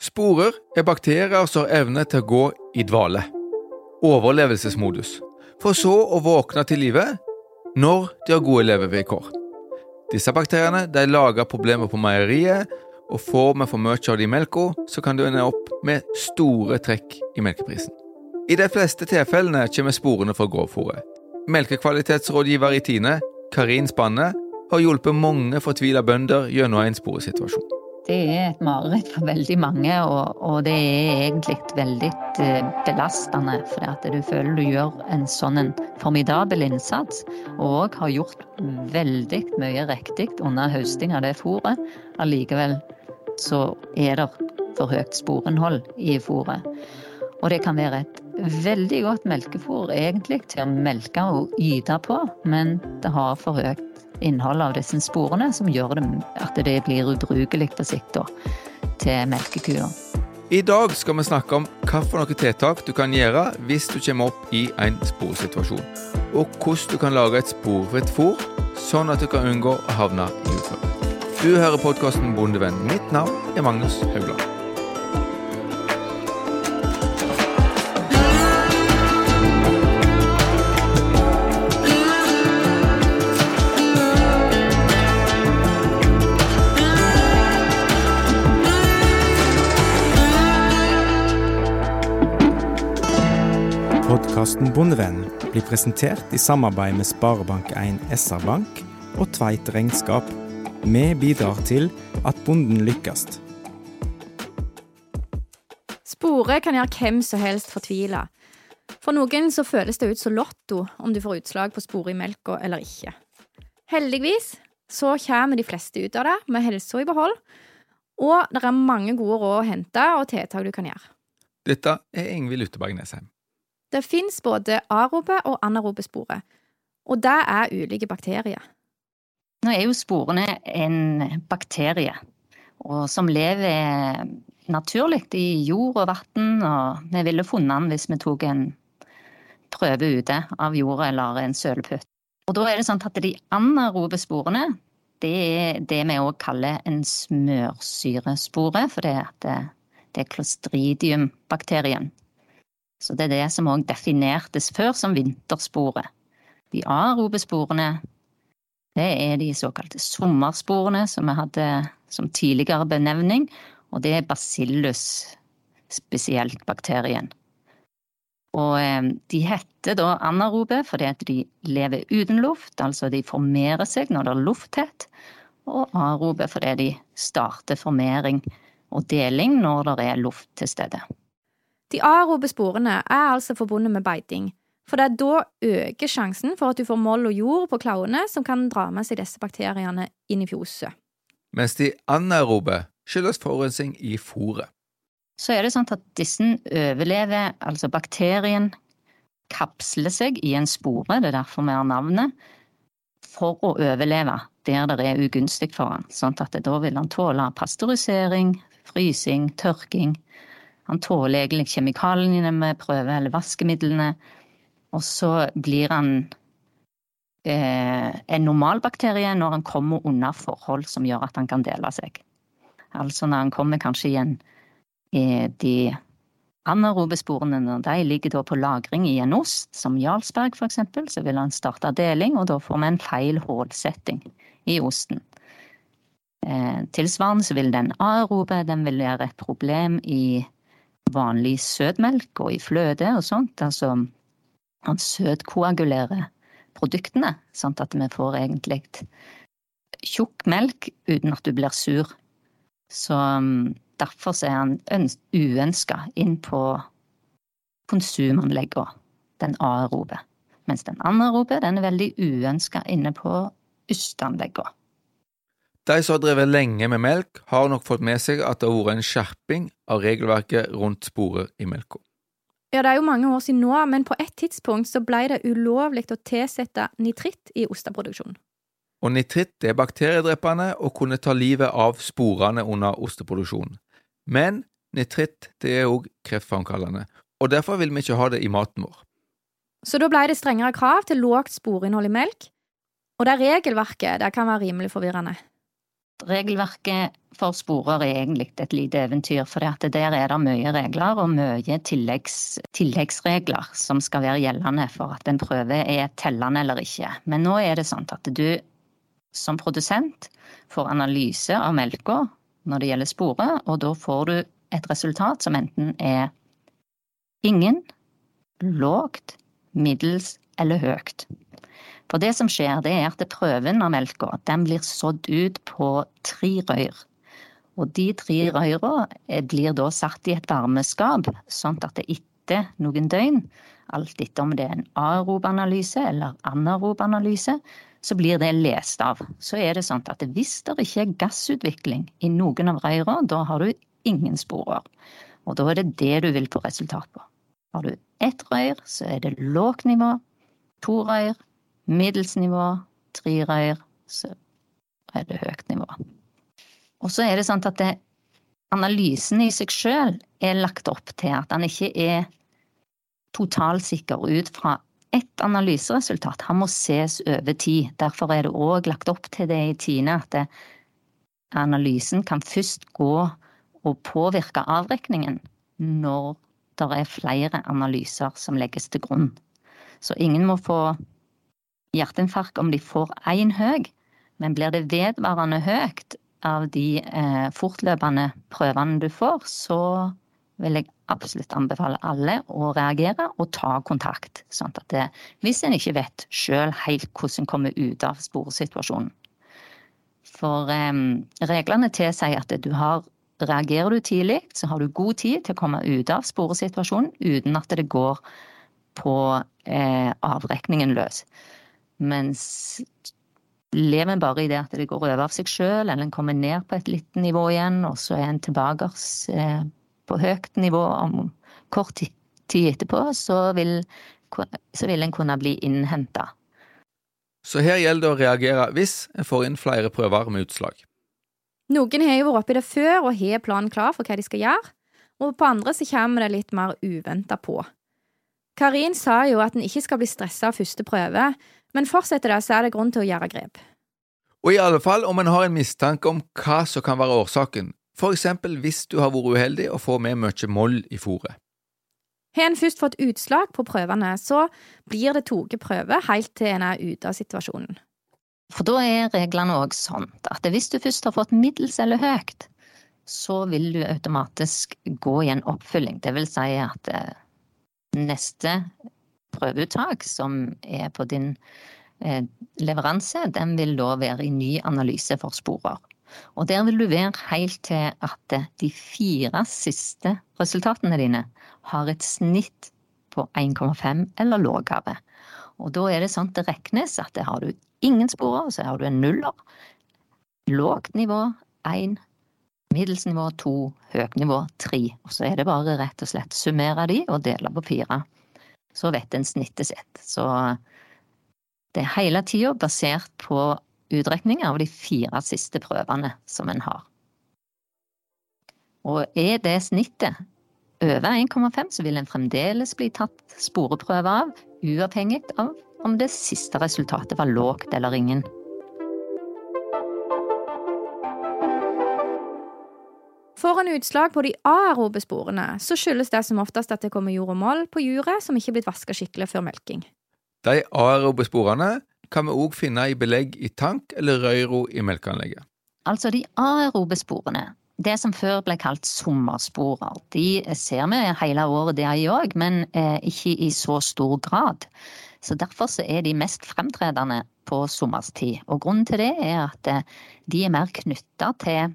Sporer er bakterier som har evne til å gå i dvale, overlevelsesmodus, for så å våkne til live når de har gode levevilkår. Disse bakteriene de lager problemer på meieriet, og får vi for mye av det i melka, så kan du ende opp med store trekk i melkeprisen. I de fleste tilfellene kommer sporene fra grovfòret. Melkekvalitetsrådgiver i Tine, Karin Spanne, har hjulpet mange fortvila bønder gjennom en sporesituasjon. Det er et mareritt for veldig mange, og, og det er egentlig veldig eh, belastende. For at du føler du gjør en sånn en formidabel innsats, og har gjort veldig mye riktig under høsting av det fôret. Allikevel så er det for høyt sporinnhold i fôret. Og det kan være et veldig godt melkefôr egentlig til å melke og yte på, men det har for høyt innhold av disse sporene som gjør det, at det blir ubrukelig på sikt da, til melkekua. I dag skal vi snakke om hvilke tiltak du kan gjøre hvis du kommer opp i en sporsituasjon, og hvordan du kan lage et sporfritt fôr, sånn at du kan unngå å havne i uføre. Du hører podkasten Bondevenn. Mitt navn er Magnus Haugland. Podkasten Bondevenn blir presentert i samarbeid med Sparebank1 SR-Bank og Tveit Regnskap. Vi bidrar til at bonden lykkes. Spore kan gjøre hvem som helst fortvila. For noen så føles det ut som lotto om du får utslag på sporet i melka eller ikke. Heldigvis så kommer de fleste ut av det med helsa i behold, og det er mange gode råd å hente og tiltak du kan gjøre. Dette er Ingvild Utteberg Nesheim. Det fins både arobe og anarobe sporer, og det er ulike bakterier. Nå er jo sporene en bakterie, og som lever naturlig i jord og vann, og vi ville funnet den hvis vi tok en prøve ute av jorda eller en sølepytt. Og da er det sånn at de anarobe sporene, det er det vi òg kaller en smørsyrespore, for det er, det er clostridium-bakterien. Så det er det som òg definertes før som vintersporet. De aerobe sporene, det er de såkalte sommersporene som vi hadde som tidligere benevning, og det er bacillus, spesielt bakterien. Og eh, de heter da anarobe fordi at de lever uten luft, altså de formerer seg når det er lufttett, og arobe fordi de starter formering og deling når det er luft til stede. De arobe sporene er altså forbundet med beiting, for det er da øker sjansen for at du får moll og jord på klauene som kan dra med seg disse bakteriene inn i fjoset. Mens de anaerobe skyldes forurensning i fôret. Så er det sånn at disse overlever, altså bakterien kapsler seg i en spore, det er derfor vi har navnet, for å overleve der det er ugunstig for han. Sånn at da vil han tåle pasteurisering, frysing, tørking. Han tåler egentlig kjemikaliene vi prøver, eller vaskemidlene. Og så blir han eh, en normalbakterie når han kommer under forhold som gjør at han kan dele seg. Altså når han kommer kanskje igjen i de anaerobe sporene, når de ligger da på lagring i en ost, som Jarlsberg eksempel, så vil han starte deling, og da får vi en feil hullsetting i osten. Eh, tilsvarende så vil den aerobe den vil være et problem i vanlig søtmelk og i fløte og sånt. Altså han søtkoagulerer produktene, sånn at vi får egentlig tjukk melk uten at du blir sur. Så um, derfor er han uønska inn på konsumanleggene, den aerobe. Mens den anaerobe den er veldig uønska inne på osteanleggene. De som har drevet lenge med melk, har nok fått med seg at det har vært en skjerping av regelverket rundt sporer i melka. Ja, det er jo mange år siden nå, men på et tidspunkt så ble det ulovlig å tilsette nitritt i osteproduksjonen. Og nitritt er bakteriedrepende og kunne ta livet av sporene under osteproduksjonen. Men nitritt det er òg kreftframkallende, og derfor vil vi ikke ha det i maten vår. Så da ble det strengere krav til lågt sporinnhold i melk, og det regelverket det kan være rimelig forvirrende. Regelverket for sporer er egentlig et lite eventyr, for der er det mye regler og mye tilleggs, tilleggsregler som skal være gjeldende for at en prøve er tellende eller ikke. Men nå er det sånn at du som produsent får analyse av melka når det gjelder sporet, og da får du et resultat som enten er ingen, lågt, middels eller høyt. For det som skjer, det er at prøven av melka den blir sådd ut på tre røyr. Og de tre røyra blir da satt i et varmeskap, sånn at det etter noen døgn, alt etter om det er en aerob-analyse eller anaerob-analyse, så blir det lest av. Så er det sånn at hvis det ikke er gassutvikling i noen av røyra, da har du ingen sporer. Og da er det det du vil få resultat på. Har du ett røyr, så er det lågt nivå. To røyr, middels nivå, tre røyr, så er det høyt nivå. Og så er det sånn at det, analysen i seg sjøl er lagt opp til at han ikke er totalsikker ut fra ett analyseresultat. Han må ses over tid. Derfor er det òg lagt opp til det i Tine at det, analysen kan først gå og påvirke avrekningen når det er flere analyser som legges til grunn. Så ingen må få hjerteinfarkt om de får én høy, men blir det vedvarende høyt av de eh, fortløpende prøvene du får, så vil jeg absolutt anbefale alle å reagere og ta kontakt. Sånn at det, hvis en ikke vet sjøl helt hvordan en kommer ut av sporesituasjonen. For eh, reglene tilsier at du har Reagerer du tidlig, så har du god tid til å komme ut av sporesituasjonen uten at det går på eh, avrekningen løs. Mens lever en bare i det at det går over av seg sjøl, eller en kommer ned på et lite nivå igjen, og så er en tilbake eh, på høyt nivå om kort tid etterpå, så vil, så vil en kunne bli innhenta. Så her gjelder det å reagere hvis en får inn flere prøver med utslag. Noen har jo vært oppi det før og har planen klar for hva de skal gjøre, og på andre så kommer det litt mer uventa på. Karin sa jo at en ikke skal bli stressa av første prøve, men fortsetter det, så er det grunn til å gjøre grep. Og i alle fall om en har en mistanke om hva som kan være årsaken, for eksempel hvis du har vært uheldig og får med mye moll i fôret. Har en først fått utslag på prøvene, så blir det tatt prøve helt til en er ute av situasjonen. For da er reglene òg sånn at hvis du først har fått middels eller høyt, så vil du automatisk gå i en oppfylling. Det vil si at eh, neste prøveuttak som er på din eh, leveranse, den vil da være i ny analyse for sporer. Og der vil du være helt til at de fire siste resultatene dine har et snitt på 1,5 eller lavere. Og da er det sånn det regnes at det har du ingen sporer, så har du en nuller. Lågt nivå 1, middels nivå 2, høyt nivå 3. Og så er det bare rett og slett summere de og dele på fire så vet en snittet sitt. Så det er hele tida basert på utrekninger av de fire siste prøvene som en har. Og er det snittet over 1,5, så vil en fremdeles bli tatt sporeprøve av, uavhengig av om det siste resultatet var lågt eller ingen. Får en utslag på de aerobe sporene, så skyldes det som oftest at det kommer jord og moll på juret som ikke er blitt vaska skikkelig før melking. De aerobe sporene kan vi òg finne i belegg i tank eller røyro i melkeanlegget. Altså de aerobe sporene, det som før ble kalt sommersporer, de ser vi hele året det òg, men eh, ikke i så stor grad. Så derfor så er de mest fremtredende på sommerstid. Og grunnen til det er at eh, de er mer knytta til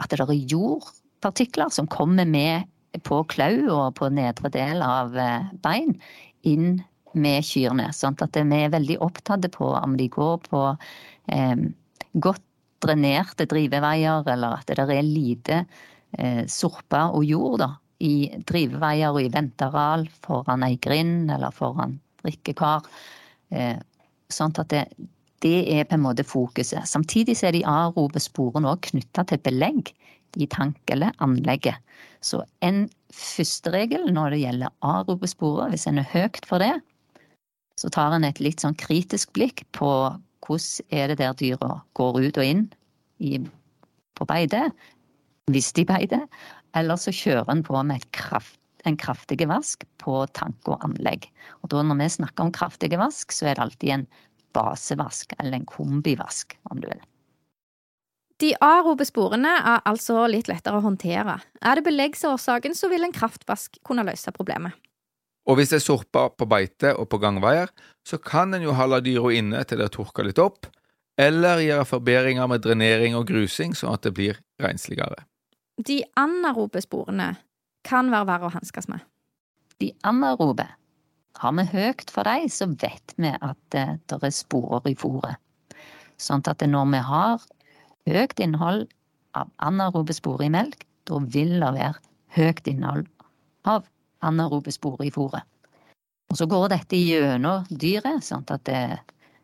at det er jordpartikler som kommer med på klau og på nedre del av eh, bein inn med kyrne. Sånn at vi er veldig opptatt på om de går på eh, godt drenerte driveveier, eller at det er lite eh, sorpe og jord da, i driveveier og i venteareal foran ei grind eller foran drikkekar. Eh, sånn at det, det er på en måte fokuset. Samtidig er de aerobe sporene òg knytta til belegg i tank eller anlegget. Så en første regel når det gjelder aerobe sporer, hvis en er høyt for det, så tar en et litt sånn kritisk blikk på hvordan er det der dyra går ut og inn i, på beite, hvis de beiter, eller så kjører en på med kraft, en kraftig vask på tank og anlegg. Og da når vi snakker om kraftig vask, så er det alltid en basevask, eller en kombivask, om du vil. De arobe sporene er altså litt lettere å håndtere. Er det beleggsårsaken, så vil en kraftvask kunne løse problemet. Og hvis det er sorper på beite og på gangveier, så kan en jo holde dyra inne til det har tørka litt opp, eller gjøre forbedringer med drenering og grusing, sånn at det blir rensligere. De anarobe sporene kan være verre å hanskes med. De anarobe har vi høyt for dem, så vet vi at det, det er sporer i fôret. Sånn at når vi har høyt innhold av anarobe sporer i melk, da vil det være høyt innhold av anarobe sporer i fôret. Og så går dette gjennom dyret, sånn at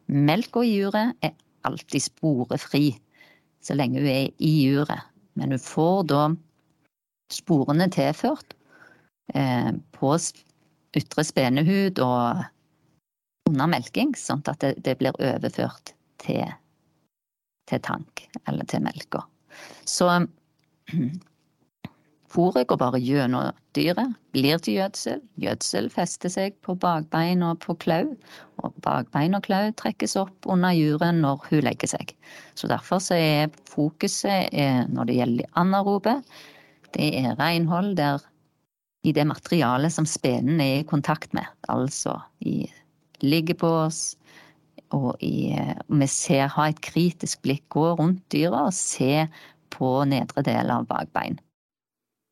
melka i juret er alltid sporefri så lenge hun er i juret. Men hun får da sporene tilført eh, på ytre spenehud og under melking, sånn at det, det blir overført til, til tank eller til melka. Så Fôret går bare gjennom dyret, blir til gjødsel. Gjødsel fester seg på bakbein og på klau, og bakbein og klau trekkes opp under juret når hun legger seg. Så derfor så er fokuset er, når det gjelder anarobe, det er renhold der i det materialet som spenen er i kontakt med, altså i oss, og i, vi ser ha et kritisk blikk, gå rundt dyret og se på nedre del av bakbein.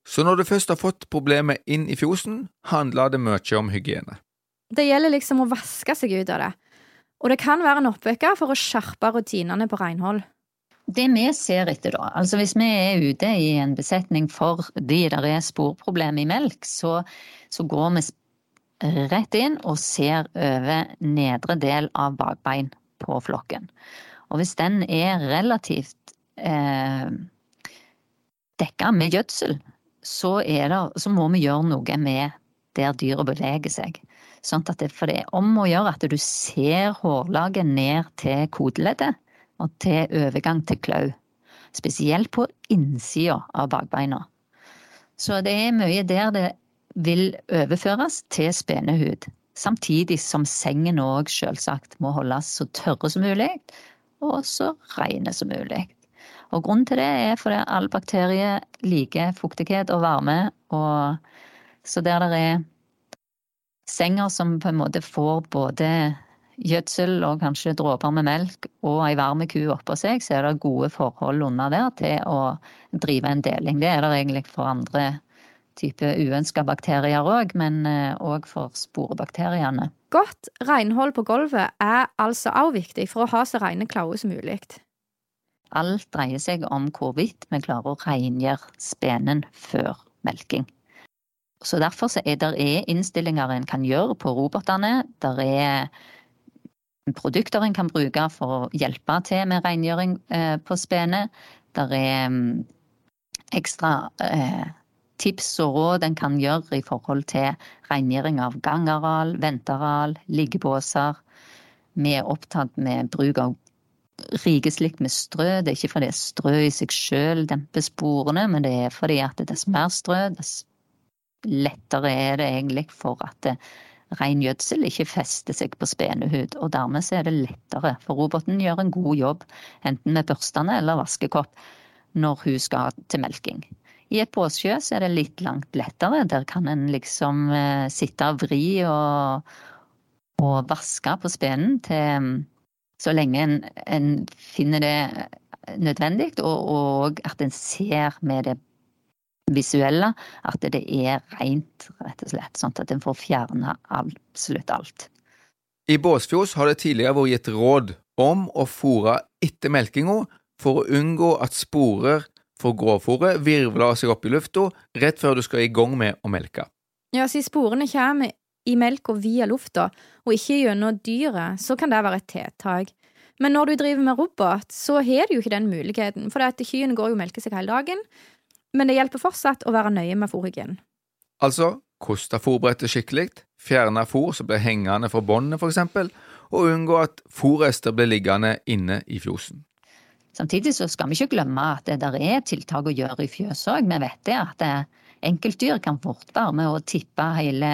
Så når du først har fått problemet inn i fjosen, handler det mye om hygiene. Det gjelder liksom å vaske seg ut av det. Og det kan være en oppvekker for å skjerpe rutinene på renhold. Det vi ser etter, da, altså hvis vi er ute i en besetning fordi det er sporproblem i melk, så, så, går vi rett inn og ser over nedre del av bakbein på flokken. Og hvis den er relativt eh, dekka med gjødsel, så, det, så, må vi gjøre noe med der dyret beveger seg. Sånn det, for det er om å gjøre at du ser hårlaget ned til kodeleddet og til overgang til klau. Spesielt på innsida av bakbeina. Så det er mye der det vil overføres til spenehud. Samtidig som sengen òg selvsagt må holdes så tørre som mulig, og så rene som mulig. Og grunnen til det er fordi alle bakterier liker fuktighet og varme, og så der det er senger som på en måte får både gjødsel og kanskje dråper med melk og ei varm ku oppå seg, så er det gode forhold under der til å drive en deling. Det er det egentlig for andre typer uønska bakterier òg, men òg eh, for sporebakteriene. Godt renhold på gulvet er altså også viktig for å ha så rene klauer som mulig. Alt dreier seg om hvorvidt vi klarer å rengjøre spenen før melking. Så derfor så er det innstillinger en kan gjøre på robotene. Det er produkter en kan bruke for å hjelpe til med rengjøring eh, på spenet. Det er mm, ekstra eh, tips og råd en kan gjøre i forhold til rengjøring av gangareal, venteareal, liggebåser. Vi er opptatt med bruk av rikeslikt med strø. Det er ikke fordi strø i seg sjøl demper sporene, men det er fordi at dess mer strø, dess lettere er det egentlig for at ren gjødsel ikke fester seg på spenehud. Og dermed er det lettere, for roboten gjør en god jobb, enten med børstene eller vaskekopp, når hun skal til melking. I et båsjø er det litt langt lettere. Der kan en liksom eh, sitte og vri og, og vaske på spenen til så lenge en, en finner det nødvendig, og, og, at en ser med det visuelle at det er rent, rett og slett. Sånn at en får fjerna absolutt alt. I Båsfjos har det tidligere vært gitt råd om å fôre etter melkinga for å unngå at sporer for grovfòret virvler seg opp i lufta rett før du skal i gang med å melke. Ja, siden sporene kommer i melka via lufta, og ikke gjennom dyret, så kan det være et tiltak. Men når du driver med robot, så har du jo ikke den muligheten, for kyrne går jo og melker seg hele dagen. Men det hjelper fortsatt å være nøye med fôrhygienen. Altså koste fôrbrettet skikkelig, fjerne fôr som blir hengende fra båndet for eksempel, og unngå at fôrrester blir liggende inne i fjosen. Samtidig så skal vi ikke glemme at det der er tiltak å gjøre i fjøs òg. Vi vet det at det, enkeltdyr kan fort være med å tippe hele,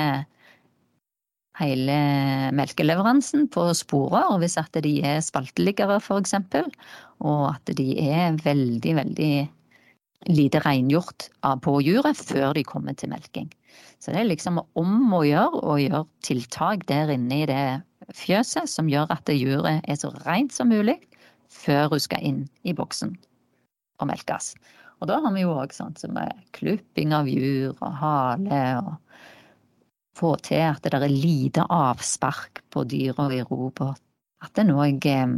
hele melkeleveransen på sporer hvis at de er spalteliggere f.eks. Og at de er veldig, veldig lite rengjort på juret før de kommer til melking. Så det er liksom om å gjøre å gjøre tiltak der inne i det fjøset som gjør at juret er så rent som mulig før hun skal inn i boksen og melkes. Og da har vi jo òg sånt som klipping av jur og hale, og få til at det er lite avspark på dyra i robåt. At det er noe eh,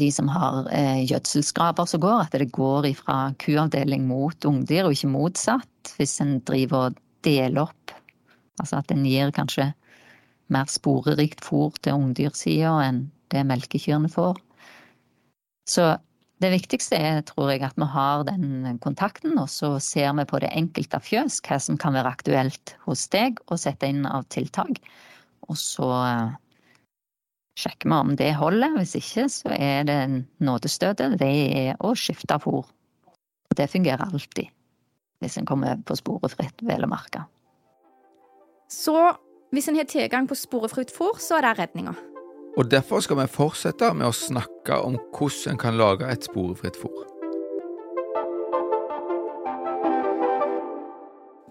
de som har eh, gjødselskraper som går, at det går fra kuavdeling mot ungdyr, og ikke motsatt, hvis en driver og deler opp. Altså at en gir kanskje mer sporerikt fôr til ungdyrsida enn det melkekyrne får. Så det viktigste er, tror jeg, at vi har den kontakten, og så ser vi på det enkelte fjøs hva som kan være aktuelt hos deg, og sette inn av tiltak. Og så eh, sjekker vi om det holder. Hvis ikke, så er det nådestøtet. Det er å skifte fôr. Og det fungerer alltid. Hvis en kommer over på sporefritt, vel å merke. Så hvis en har tilgang på sporefritt fôr, så er det redninga. Og Derfor skal vi fortsette med å snakke om hvordan en kan lage et sporefritt fôr.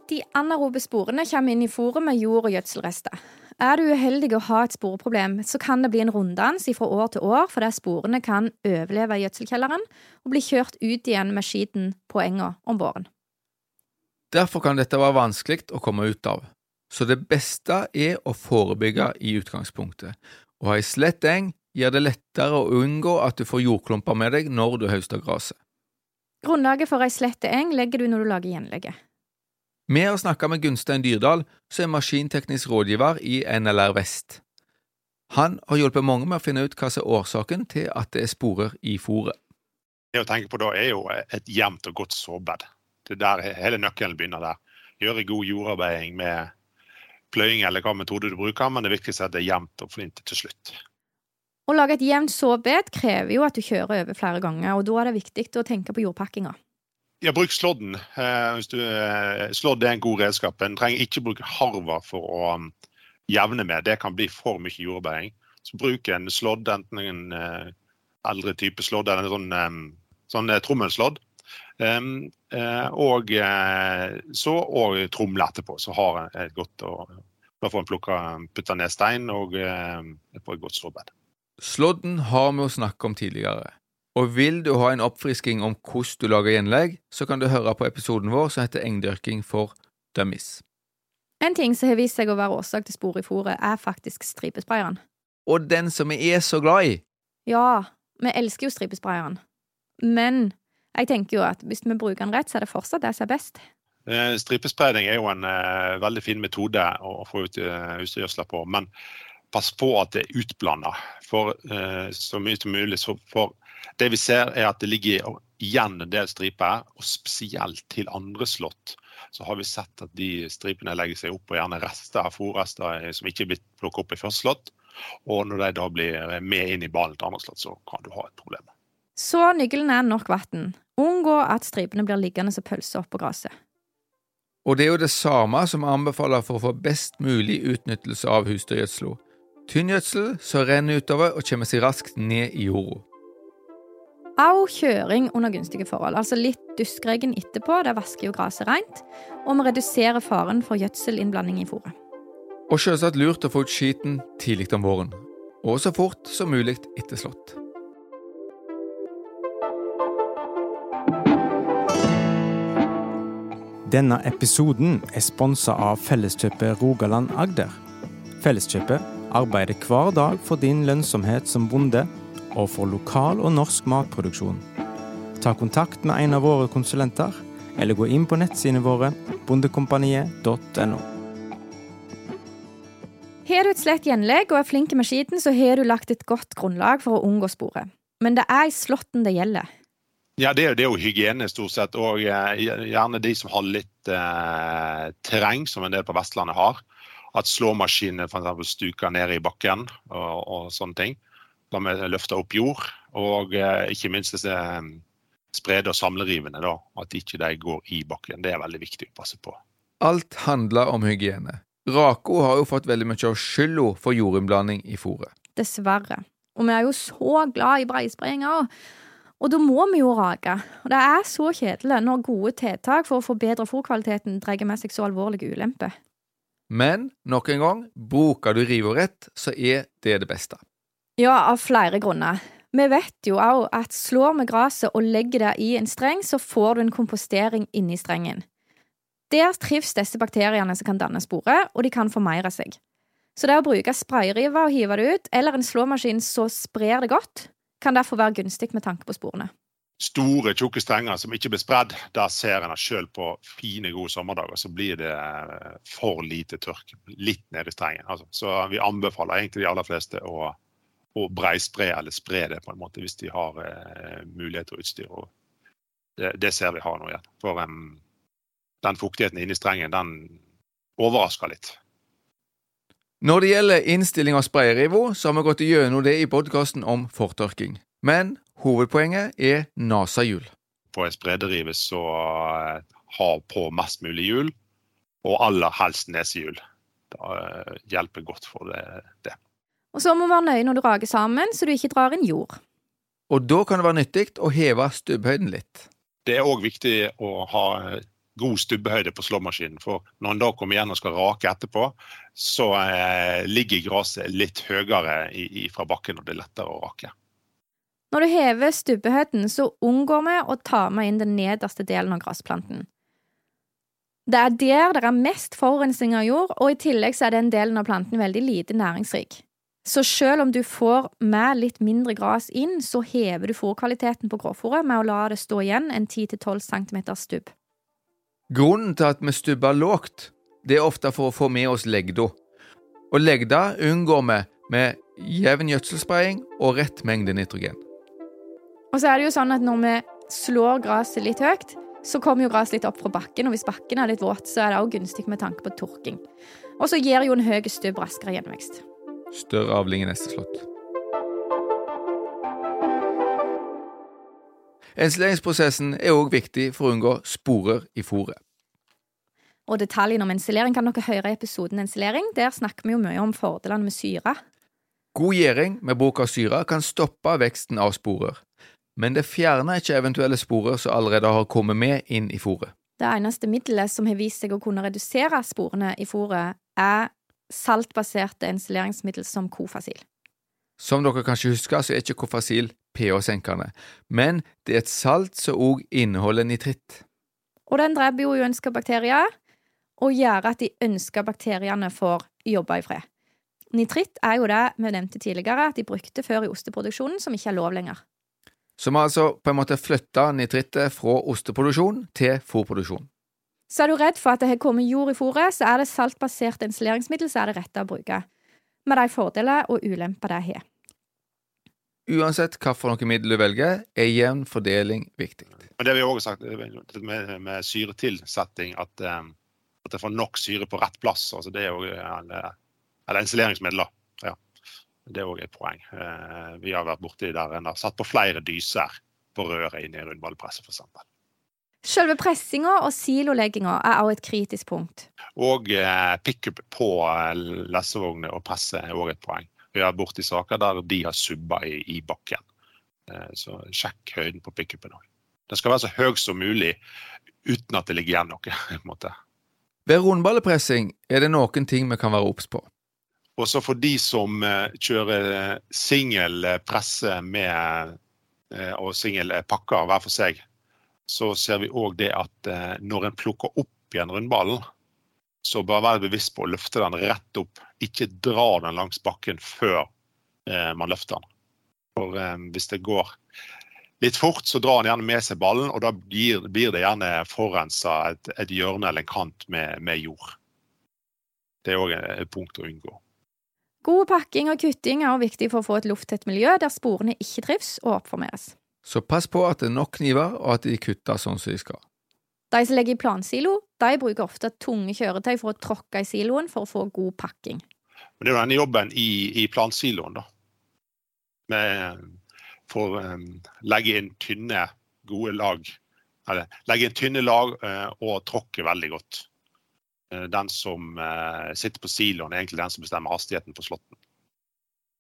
De anarobe sporene kommer inn i fôret med jord- og gjødselrester. Er du uheldig å ha et sporeproblem, så kan det bli en runddans fra år til år fordi sporene kan overleve i gjødselkjelleren og bli kjørt ut igjen med skiten på enga om våren. Derfor kan dette være vanskelig å komme ut av, så det beste er å forebygge i utgangspunktet, å ha ei slett eng gjør det lettere å unngå at du får jordklumper med deg når du høster gresset. Grunnlaget for ei slette eng legger du når du lager gjenlegget. Vi har snakka med Gunstein Dyrdal, som er maskinteknisk rådgiver i NLR Vest. Han har hjulpet mange med å finne ut hva som er årsaken til at det er sporer i fôret. Det å tenke på da er jo et jevnt og godt såbed. Det er der hele nøkkelen begynner der. Gjøre god jordarbeiding med pløying eller hva metode du bruker, men det viktigste er at det er jevnt og flint til slutt. Å lage et jevnt såbed krever jo at du kjører over flere ganger, og da er det viktig å tenke på jordpakkinga. Ja, bruk slådden. Eh, eh, slodd er en god redskap. En trenger ikke bruke harver for å um, jevne med. Det kan bli for mye jordbæring. Så bruk en slodd, enten en uh, eldre type slodd eller en sånn, sånn trommelslådd. Um, uh, og så og tromle etterpå, så har en et godt å Da får en putta ned stein og får et godt slåbed. Slådden har vi snakket om tidligere. Og vil du ha en oppfrisking om hvordan du lager gjenlegg, så kan du høre på episoden vår som heter Engdyrking for dummies. En ting som har vist seg å være årsak til spor i fôret, er faktisk stripesprayeren. Og den som vi er så glad i! Ja, vi elsker jo stripesprayeren. Men jeg tenker jo at hvis vi bruker den rett, så er det fortsatt det som er best. Stripespraying er jo en uh, veldig fin metode å få ut uh, husdyrgjødsla på. Men pass på at det er utblanda for uh, så mye som mulig. Så for det vi ser er at det ligger igjen en del striper, og spesielt til andre slått. Så har vi sett at de stripene legger seg opp og gjerne rester, av fòrrester som ikke er blitt plukket opp i første slått. Og når de da blir med inn i ballen til andre slått, så kan du ha et problem. Så nøkkelen er nok vann. Unngå at stripene blir liggende som pølser oppå gresset. Og det er jo det samme som anbefaler for å få best mulig utnyttelse av husdyrgjødsla. Tynn gjødsel som renner utover og kommer seg raskt ned i jorda. Au kjøring under gunstige forhold, altså litt duskregn etterpå, der vasker jo gresset rent, og vi reduserer faren for gjødselinnblanding i fôret. Og selvsagt lurt å få ut skiten tidlig om våren, og så fort som mulig etter slått. Denne episoden er sponsa av Felleskjøpet Rogaland Agder. Felleskjøpet arbeider hver dag for din lønnsomhet som bonde, og for lokal og norsk matproduksjon. Ta kontakt med en av våre konsulenter, eller gå inn på nettsidene våre bondekompaniet.no. Har du et slett gjenlegg og er flink med skiten, så har du lagt et godt grunnlag for å unngå sporet. Men det er i slåtten det gjelder. Ja, det er, det er, jo hygiene stort sett, og eh, gjerne de som har litt eh, terreng, som en del på Vestlandet har. At slåmaskinene f.eks. stuker ned i bakken og, og sånne ting. Da vi løfter opp jord. Og eh, ikke minst disse eh, sprede- og samlerivene, da, at ikke de går i bakken. Det er veldig viktig å passe på. Alt handler om hygiene. Rako har jo fått veldig mye av skylda for jordinnblanding i fôret. Dessverre. Og vi er jo så glad i breisprayinga. Og da må vi jo rake. Og det er så kjedelig når gode tiltak for å forbedre fôrkvaliteten drar med seg så alvorlige ulemper. Men nok en gang, bruker du riva rett, så er det det beste. Ja, av flere grunner. Vi vet jo òg at slår vi gresset og legger det i en streng, så får du en kompostering inni strengen. Der trives disse bakteriene som kan danne sporet, og de kan formeire seg. Så det å bruke sprayriva og hive det ut, eller en slåmaskin som sprer det godt, kan derfor være gunstig med tanke på sporene. Store, tjukke strenger som ikke blir spredd, der ser en at sjøl på fine, gode sommerdager. Så blir det eh, for lite tørk. Litt ned i strengen. Altså. Så vi anbefaler egentlig de aller fleste å, å breispre eller spre det på en måte hvis de har eh, mulighet og utstyr. Og det, det, ser vi har nå igjen. For um, den fuktigheten inni strengen, den overrasker litt. Når det gjelder innstilling av sprayrivo, så har vi gått gjennom det i podkasten om fortørking. Men hovedpoenget er NASA-hjul. På en sprederive så uh, ha på mest mulig hjul, og aller helst nesehjul. Det uh, hjelper godt for det. det. Og så må du være nøye når du rager sammen, så du ikke drar inn jord. Og da kan det være nyttig å heve stubbhøyden litt. Det er òg viktig å ha god stubbehøyde på slåmaskinen. For når en da kommer igjen og skal rake etterpå, så eh, ligger gresset litt høyere i, i, fra bakken, og det er lettere å rake. Når du hever stubbehøyden, så unngår vi å ta med inn den nederste delen av gressplanten. Det er der det er mest forurensning av jord, og i tillegg så er den delen av planten veldig lite næringsrik. Så selv om du får med litt mindre gras inn, så hever du fòrkvaliteten på grovfôret med å la det stå igjen en 10-12 cm stubb. Grunnen til at vi stubber lågt, det er ofte for å få med oss legda. Og legda unngår vi med jevn gjødselspraying og rett mengde nitrogen. Og så er det jo sånn at når vi slår gresset litt høyt, så kommer jo gresset litt opp fra bakken, og hvis bakken er litt våt, så er det òg gunstig med tanke på tørking. Og så gir jo en høy stubb raskere gjenvekst. Større avling i neste slott. Ensileringsprosessen er òg viktig for å unngå sporer i fôret. Og detaljene om ensilering kan dere høre i episoden Ensilering. Der snakker vi jo mye om fordelene med syre. God gjæring med bruk av syre kan stoppe veksten av sporer, men det fjerner ikke eventuelle sporer som allerede har kommet med inn i fôret. Det eneste middelet som har vist seg å kunne redusere sporene i fôret, er saltbaserte ensileringsmiddel som Kofasil. Som dere kanskje husker, så er ikke Kofasil pH-senkende, men det er et salt som òg inneholder nitritt. Og den dreper jo uønska bakterier, og gjør at de ønska bakteriene får jobbe i fred. Nitritt er jo det vi nevnte tidligere, at de brukte før i osteproduksjonen, som ikke er lov lenger. Så vi altså på en måte flytta nitrittet fra osteproduksjon til fôrproduksjon. Så er du redd for at det har kommet jord i fôret, så er det saltbasert installeringsmiddel som er det rette å bruke, med de fordeler og ulemper det har. Uansett hvilket middel du velger, er jevn fordeling viktig. Men det vi også sagt med, med syretilsetting, at, um, at det får nok syre på rett plass. altså Det er jo eller, eller ensileringsmidler. Ja. Det er òg et poeng. Uh, vi har vært borti der en har satt på flere dyser på røret inne i rundballpresset, f.eks. Selve pressinga og silolegginga er også et kritisk punkt. Og eh, pickup på lessevogner og presse er òg et poeng. Vi har borti saker der de har subba i, i bakken. Eh, så sjekk høyden på pickupen òg. Den skal være så høy som mulig uten at det ligger igjen noe. på en måte. Ved rundballepressing er det noen ting vi kan være obs på. Også for de som eh, kjører singel presse med, og singel pakker hver for seg, så ser vi òg det at når en plukker opp igjen rundballen, så bare være bevisst på å løfte den rett opp. Ikke dra den langs bakken før eh, man løfter den. For eh, hvis det går litt fort, så drar den gjerne med seg ballen, og da blir det gjerne forurensa et, et, hjørne eller en kant med, med jord. Det er òg et punkt å unngå. God pakking og kutting er også viktig for å få et lufttett miljø der sporene ikke trives og oppformeres. Så pass på at det er nok kniver, og at de kutter sånn som de skal. De som legger i plansilo, de bruker ofte tunge kjøretøy for å tråkke i siloen for å få god pakking. Men Det er jo denne jobben i, i plansiloen, da. Med, for å um, legge inn tynne gode lag. Eller legge inn tynne lag uh, og tråkke veldig godt. Uh, den som uh, sitter på siloen, er egentlig den som bestemmer hastigheten på slåtten.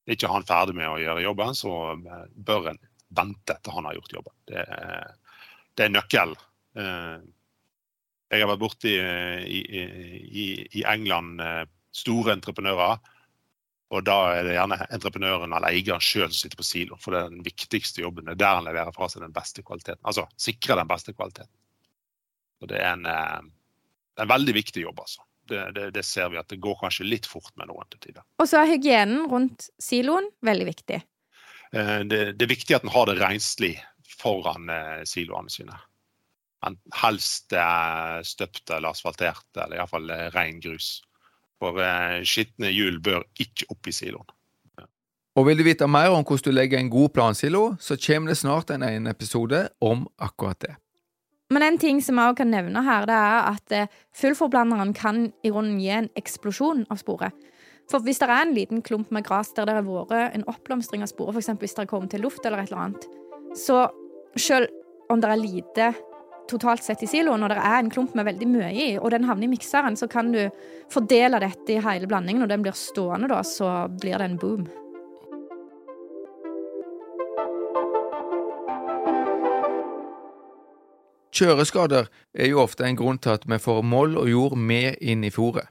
Er ikke han ferdig med å gjøre jobben, så bør en vente til han har gjort jobben. Det, det er nøkkelen. Eh, Jeg har vært borti i, i, i, England eh, store entreprenører. Og da er det gjerne entreprenøren eller eieren sjøl som sitter på silo, For det er den viktigste jobben. Det er der han leverer fra seg den beste kvaliteten. Altså sikrer den beste kvaliteten. Og det er en, eh, en veldig viktig jobb, altså. Det, det, det ser vi at det går kanskje litt fort med noen til tider. Og så er hygienen rundt siloen veldig viktig. Eh, Det, det er viktig at en har det renslig foran eh, siloene sine. Men helst eh, støpt eller asfaltert, eller iallfall eh, ren grus. For eh, skitne hjul bør ikke opp i siloen. Og vil du vite mer om hvordan du legger en god plansilo, så kommer det snart en egen episode om akkurat det. Men en ting som jeg også kan nevne her, det er at fullforblanderen kan i grunnen gi en eksplosjon av sporet. For hvis det er en liten klump med gress der det har vært en oppblomstring av sporet, f.eks. hvis det har kommet til luft eller et eller annet, så selv om det er lite totalt sett i siloen, og det er en klump med veldig mye i, og den havner i mikseren, så kan du fordele dette i hele blandingen, og den blir stående da, så blir det en boom. Kjøreskader er jo ofte en grunn til at vi får moll og jord med inn i fôret.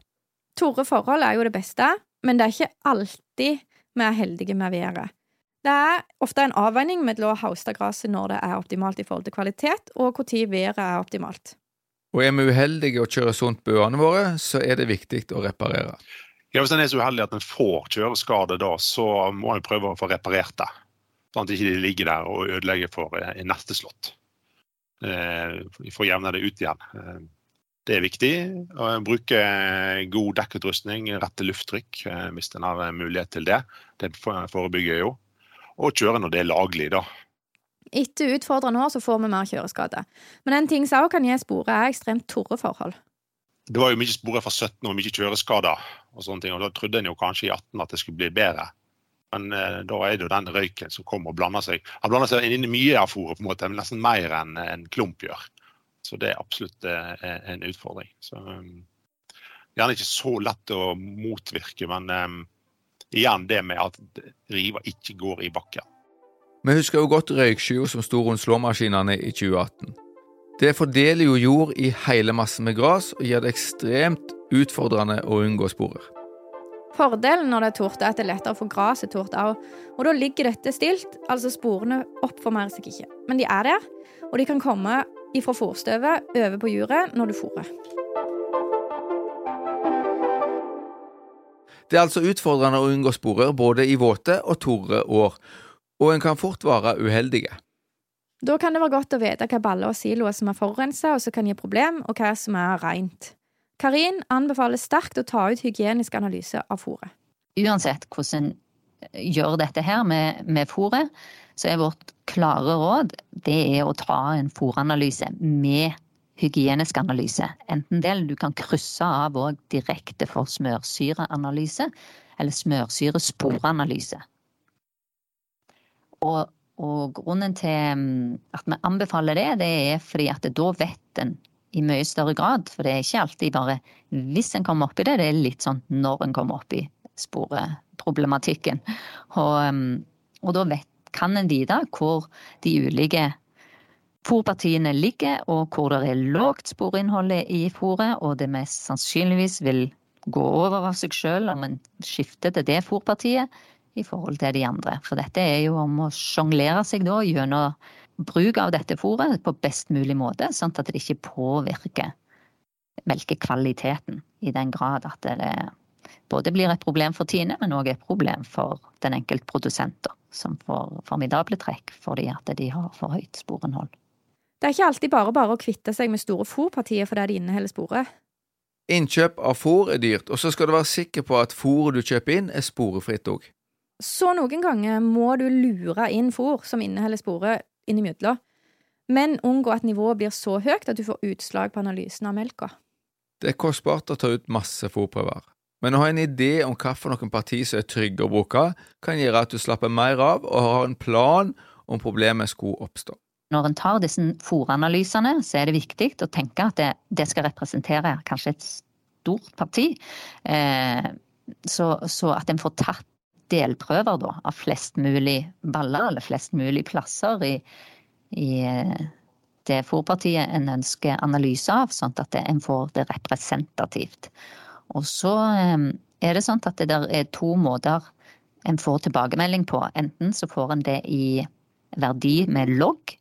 Tørre forhold er jo det beste, men det er ikke alltid vi er heldige med været. Det er ofte en avveining mellom å hauste gresset når det er optimalt i forhold til kvalitet, og når været er optimalt. Og er vi uheldige og kjører sunt på øene våre, så er det viktig å reparere. Ja, hvis en er så uheldig at en får kjøreskade, da, så må en prøve å få reparert det. Sånn at de ikke ligger der og ødelegger for eh, neste slått. Eh, For å jevne det ut igjen. Eh, Det er viktig å bruke god dekkutrustning, rette lufttrykk eh, hvis en har mulighet til det. Det forebygger jo. Og kjøre når det er laglig, da. Etter utfordrende år så får vi mer kjøreskade. Men en ting som også kan gi sporet, er ekstremt tørre forhold. Det var jo mye sporer fra 17 og mye kjøreskader, og sånne ting, og da trodde en jo kanskje i 18 at det skulle bli bedre. Men eh, da er det jo den røyken som kommer og blander seg. Han blander seg inn i mye av fôret, på en måte, men nesten mer enn en klump gjør. Så det er absolutt eh, en utfordring. Så, um, gjerne ikke så lett å motvirke, men um, igjen det med at riva ikke går i bakken. Vi husker jo godt røykskya som sto rundt slåmaskinene i 2018. Det fordeler jo jord i hele massen med gress og gjør det ekstremt utfordrende å unngå sporer. Fordelen når det er tort, er at det er lettere å få gresset tort òg. Og da ligger dette stilt, altså sporene oppformerer seg ikke. Men de er der, og de kan komme ifra fòrstøvet over på juret når du fôrer. Det er altså utfordrende å unngå sporer både i våte og tore år, og en kan fort være uheldige. Da kan det være godt å vite hva baller og siloer som er forurensa og som kan gi problem, og hva som er rent. Karin anbefaler sterkt å ta ut hygienisk analyse av fôret. Uansett hvordan gjør dette her med, med fôret, så er vårt klare råd det er å ta en fôranalyse med hygienisk analyse. Enten del, du kan krysse av òg direkte for smørsyreanalyse, eller smørsyresporanalyse. Og, og grunnen til mm, at vi anbefaler det, det er fordi at da vet en i mye større grad, for det er ikke alltid bare hvis en kommer opp i det, det er litt sånn når en kommer opp i sporeproblematikken. Og, mm, og da vet, kan en vite hvor de ulike fòrpartiene ligger, og hvor det er lågt sporinnhold i fòret, og det mest sannsynligvis vil gå over av seg sjøl om en skifter til det fòrpartiet i forhold til de andre. For dette er jo om å sjonglere seg da gjennom bruk av dette fôret på best mulig måte, sånn at det ikke påvirker melkekvaliteten i den grad at det både blir et problem for Tine, men òg et problem for den enkelte produsent, som får formidable trekk fordi at de har for høyt sporinnhold. Det er ikke alltid bare bare å kvitte seg med store fôrpartier fordi de inneholder sporet. Innkjøp av fôr er dyrt, og så skal du være sikker på at fôret du kjøper inn, er sporefritt òg. Så noen ganger må du lure inn fôr som inneholder sporet, innimellom, men unngå at nivået blir så høyt at du får utslag på analysen av melka. Det er kostbart å ta ut masse fôrprøver, men å ha en idé om hvilke parti som er trygge å bruke, kan gjøre at du slapper mer av og har en plan om problemet skulle oppstå. når en tar disse fòranalysene, så er det viktig å tenke at det, det skal representere kanskje et stort parti. Eh, så, så, at en får tatt delprøver da, av flest mulig baller, eller flest mulig plasser i, i eh, det fòrpartiet en ønsker analyse av, sånn at en får det representativt. Og så eh, er det sånn at det der er to måter en får tilbakemelding på. Enten så får en det i verdi med logg,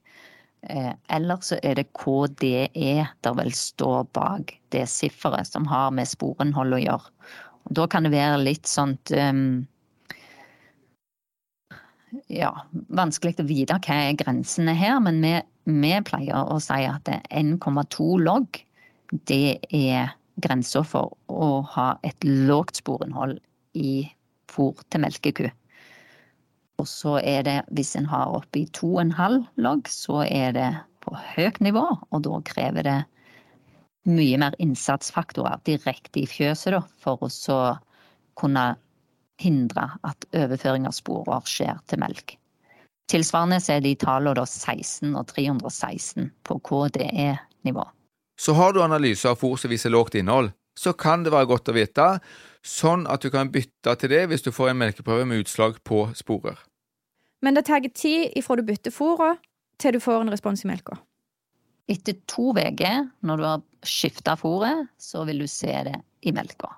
Eh, eller så er det KDE der vel står bak det sifferet som har med sporinnhold å gjøre. Og da kan det være litt sånt um, Ja, vanskelig å vite hva er grensene her, men vi, vi pleier å si at 1,2 logg, det er grensa for å ha et lågt sporinnhold i fôr til melkeku. Og så er det, hvis en har oppi 2,5 logg, så er det på høyt nivå, og da krever det mye mer innsatsfaktorer direkte i fjøset da, for å så kunne hindre at overføring av sporer skjer til melk. Tilsvarende er de tallene da 16 og 316 på KDE-nivå. Så har du analyser av fôr som viser lågt innhold, så kan det være godt å vite sånn at du kan bytte til det hvis du får en melkeprøve med utslag på sporer. Men det tar tid ifra du bytter fôret, til du får en respons i melka. Etter to uker, når du har skifta fôret, så vil du se det i melka.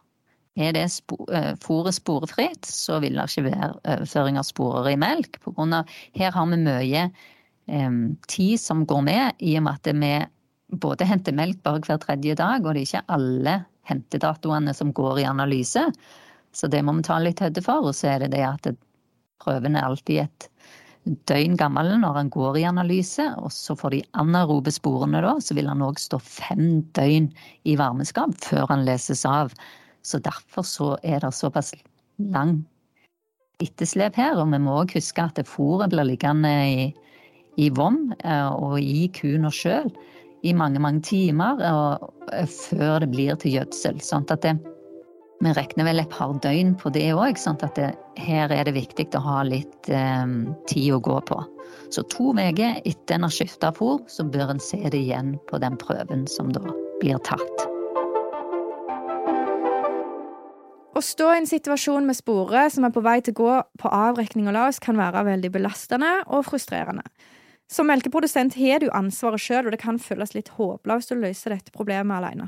Er det eh, fôret sporefritt, så vil det ikke være overføring av sporer i melk. På grunn av, her har vi mye eh, tid som går med, i og med at vi både henter melk bare hver tredje dag, og det er ikke alle hentedatoene som går i analyse. Så det må vi ta litt høyde for. Og så er det det at prøven er alltid et døgn gammel når han går i analyse. Og så får de anarobe sporene, da, så vil han òg stå fem døgn i varmeskap før han leses av. Så derfor så er det såpass lang etterslep her. Og vi må òg huske at fôret blir liggende i, i vom eh, og i kua sjøl i mange, mange timer eh, før det blir til gjødsel. Sånn at det, vi regner vel et par døgn på det òg, sånn at det, her er det viktig å ha litt eh, tid å gå på. Så to uker etter en har skifta fôr, så bør en se det igjen på den prøven som da blir tatt. Å stå i en situasjon med sporet som er på vei til å gå på avrekning og laus, kan være veldig belastende og frustrerende. Som melkeprodusent har du ansvaret sjøl, og det kan føles litt håpløst å løse dette problemet alene.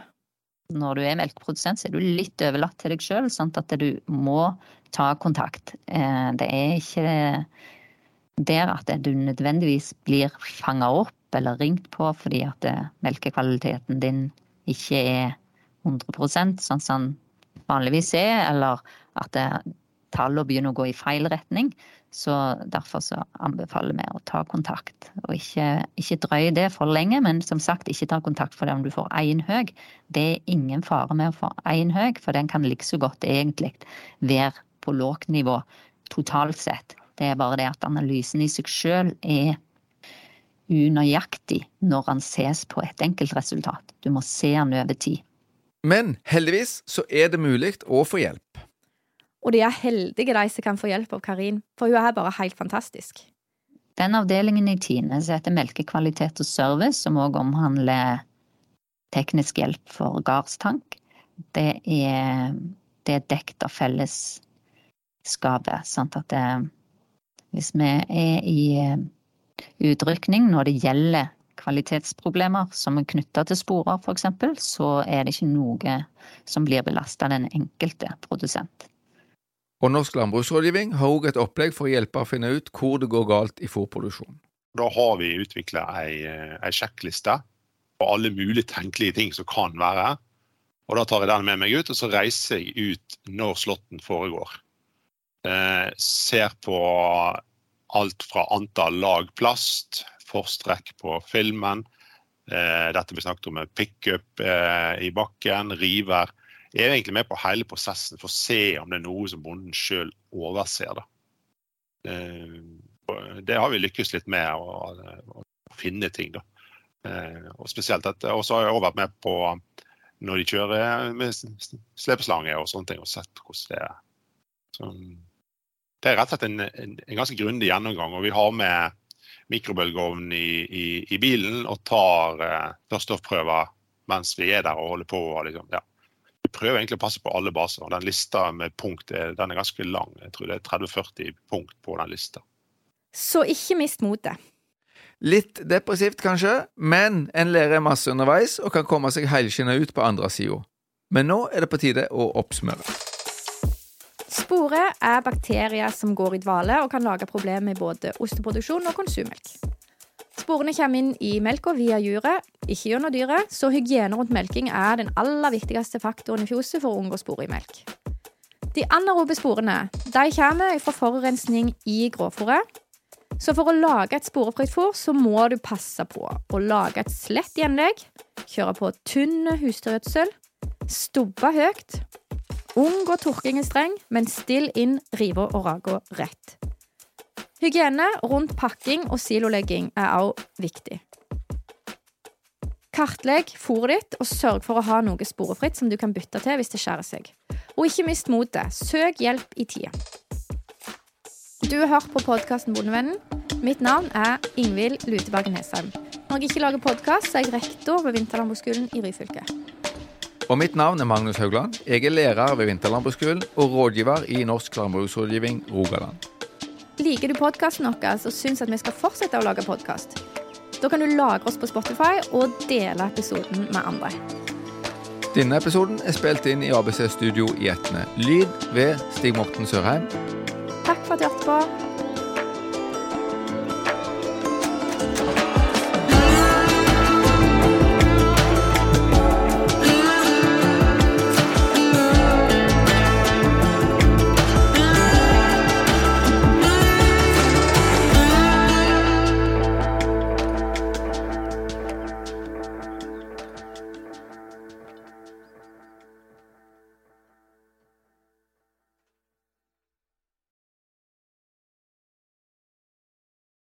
Når du er melkeprodusent, så er du litt overlatt til deg sjøl, sånn at du må ta kontakt. Eh, det er ikke der at du nødvendigvis blir fanga opp eller ringt på fordi at eh, melkekvaliteten din ikke er 100% sånn som vanligvis er, eller at tallene begynner å gå i feil retning. Så derfor så anbefaler vi å ta kontakt. Og ikke, ikke drøye det for lenge, men som sagt, ikke ta kontakt for det om du får én høy. Det er ingen fare med å få én høy, for den kan like så godt egentlig være på lågt nivå totalt sett. Det er bare det at analysen i seg sjøl er unøyaktig når han ses på et enkeltresultat. Du må se han over tid. Men heldigvis så er det mulig å få hjelp. Og de er heldige, de som kan få hjelp av Karin, for hun er bare helt fantastisk. Den avdelingen i Tine som heter Melkekvalitet og service, som òg omhandler teknisk hjelp for gardstank, det er, det er dekt av fellesskapet. Sånn at det, hvis vi er i eh, utrykning når det gjelder kvalitetsproblemer som er knytta til sporer, f.eks., så er det ikke noe som blir belasta den enkelte produsent. Og Norsk landbruksrådgivning har òg et opplegg for å hjelpe å finne ut hvor det går galt i fôrproduksjonen. Da har vi utvikla ei, ei, sjekkliste på alle mulige tenkelige ting som kan være. Og Da tar jeg den med meg ut, og så reiser jeg ut når slåtten foregår. Eh, ser på alt fra antall lag plast, forstrekk på filmen, eh, dette vi snakket om med pickup eh, i bakken, river er egentlig med på hele prosessen for å se om det er noe som bonden sjøl overser. Da. Eh, det har vi lykkes litt med å, finne ting. Da. Eh, og spesielt dette. Og så har jeg også vært med på når de kjører med slepeslange og sånne ting, og sett hvordan det er. Så, det er rett og slett en, en, en ganske grundig gjennomgang. Og vi har med mikrobølgeovn i, i, i, bilen og tar, eh, stoffprøver mens vi er der og holder på. Liksom, ja. Vi prøver egentlig å passe på alle baser. og Den lista med punkt er, den er ganske lang. Jeg tror det er 30-40 punkt på den lista. Så ikke mist motet. Litt depressivt kanskje, men en lærer masse underveis og kan komme seg helskinna ut på andre sida. Men nå er det på tide å oppsummere. Spore er bakterier som går i dvale og kan lage problemer i både osteproduksjon og konsummelk. Sporene kommer inn i melka via juret, ikke gjennom dyret, så hygiene rundt melking er den aller viktigste faktoren i fjoset for å unngå spor i melk. De anaerobe sporene de kommer fra forurensning i grovfòret. Så for å lage et sporefritt fôr, så må du passe på å lage et slett gjenlegg, kjøre på tynn husdyrgjødsel, stubbe høyt, unngå tørking streng, men still inn riva og raga rett. Hygiene rundt pakking og silolegging er også viktig. Kartlegg fôret ditt, og sørg for å ha noe sporefritt som du kan bytte til hvis det skjærer seg. Og ikke mist motet. Søk hjelp i tide. Du har hørt på podkasten Bondevennen. Mitt navn er Ingvild Lutebergen Hesheim. Når jeg ikke lager podkast, er jeg rektor ved Vinterlandbruksskolen i Ryfylke. Og mitt navn er Magnus Haugland. Jeg er lærer ved Vinterlandbruksskolen og rådgiver i Norsk landbruksrådgivning Rogaland. Liker du podkasten vår og syns at vi skal fortsette å lage podkast? Da kan du lagre oss på Spotify og dele episoden med andre. Denne episoden er spilt inn i ABC Studio i Etne. Lyd ved Stig Morten Sørheim. Takk for at du hørte på.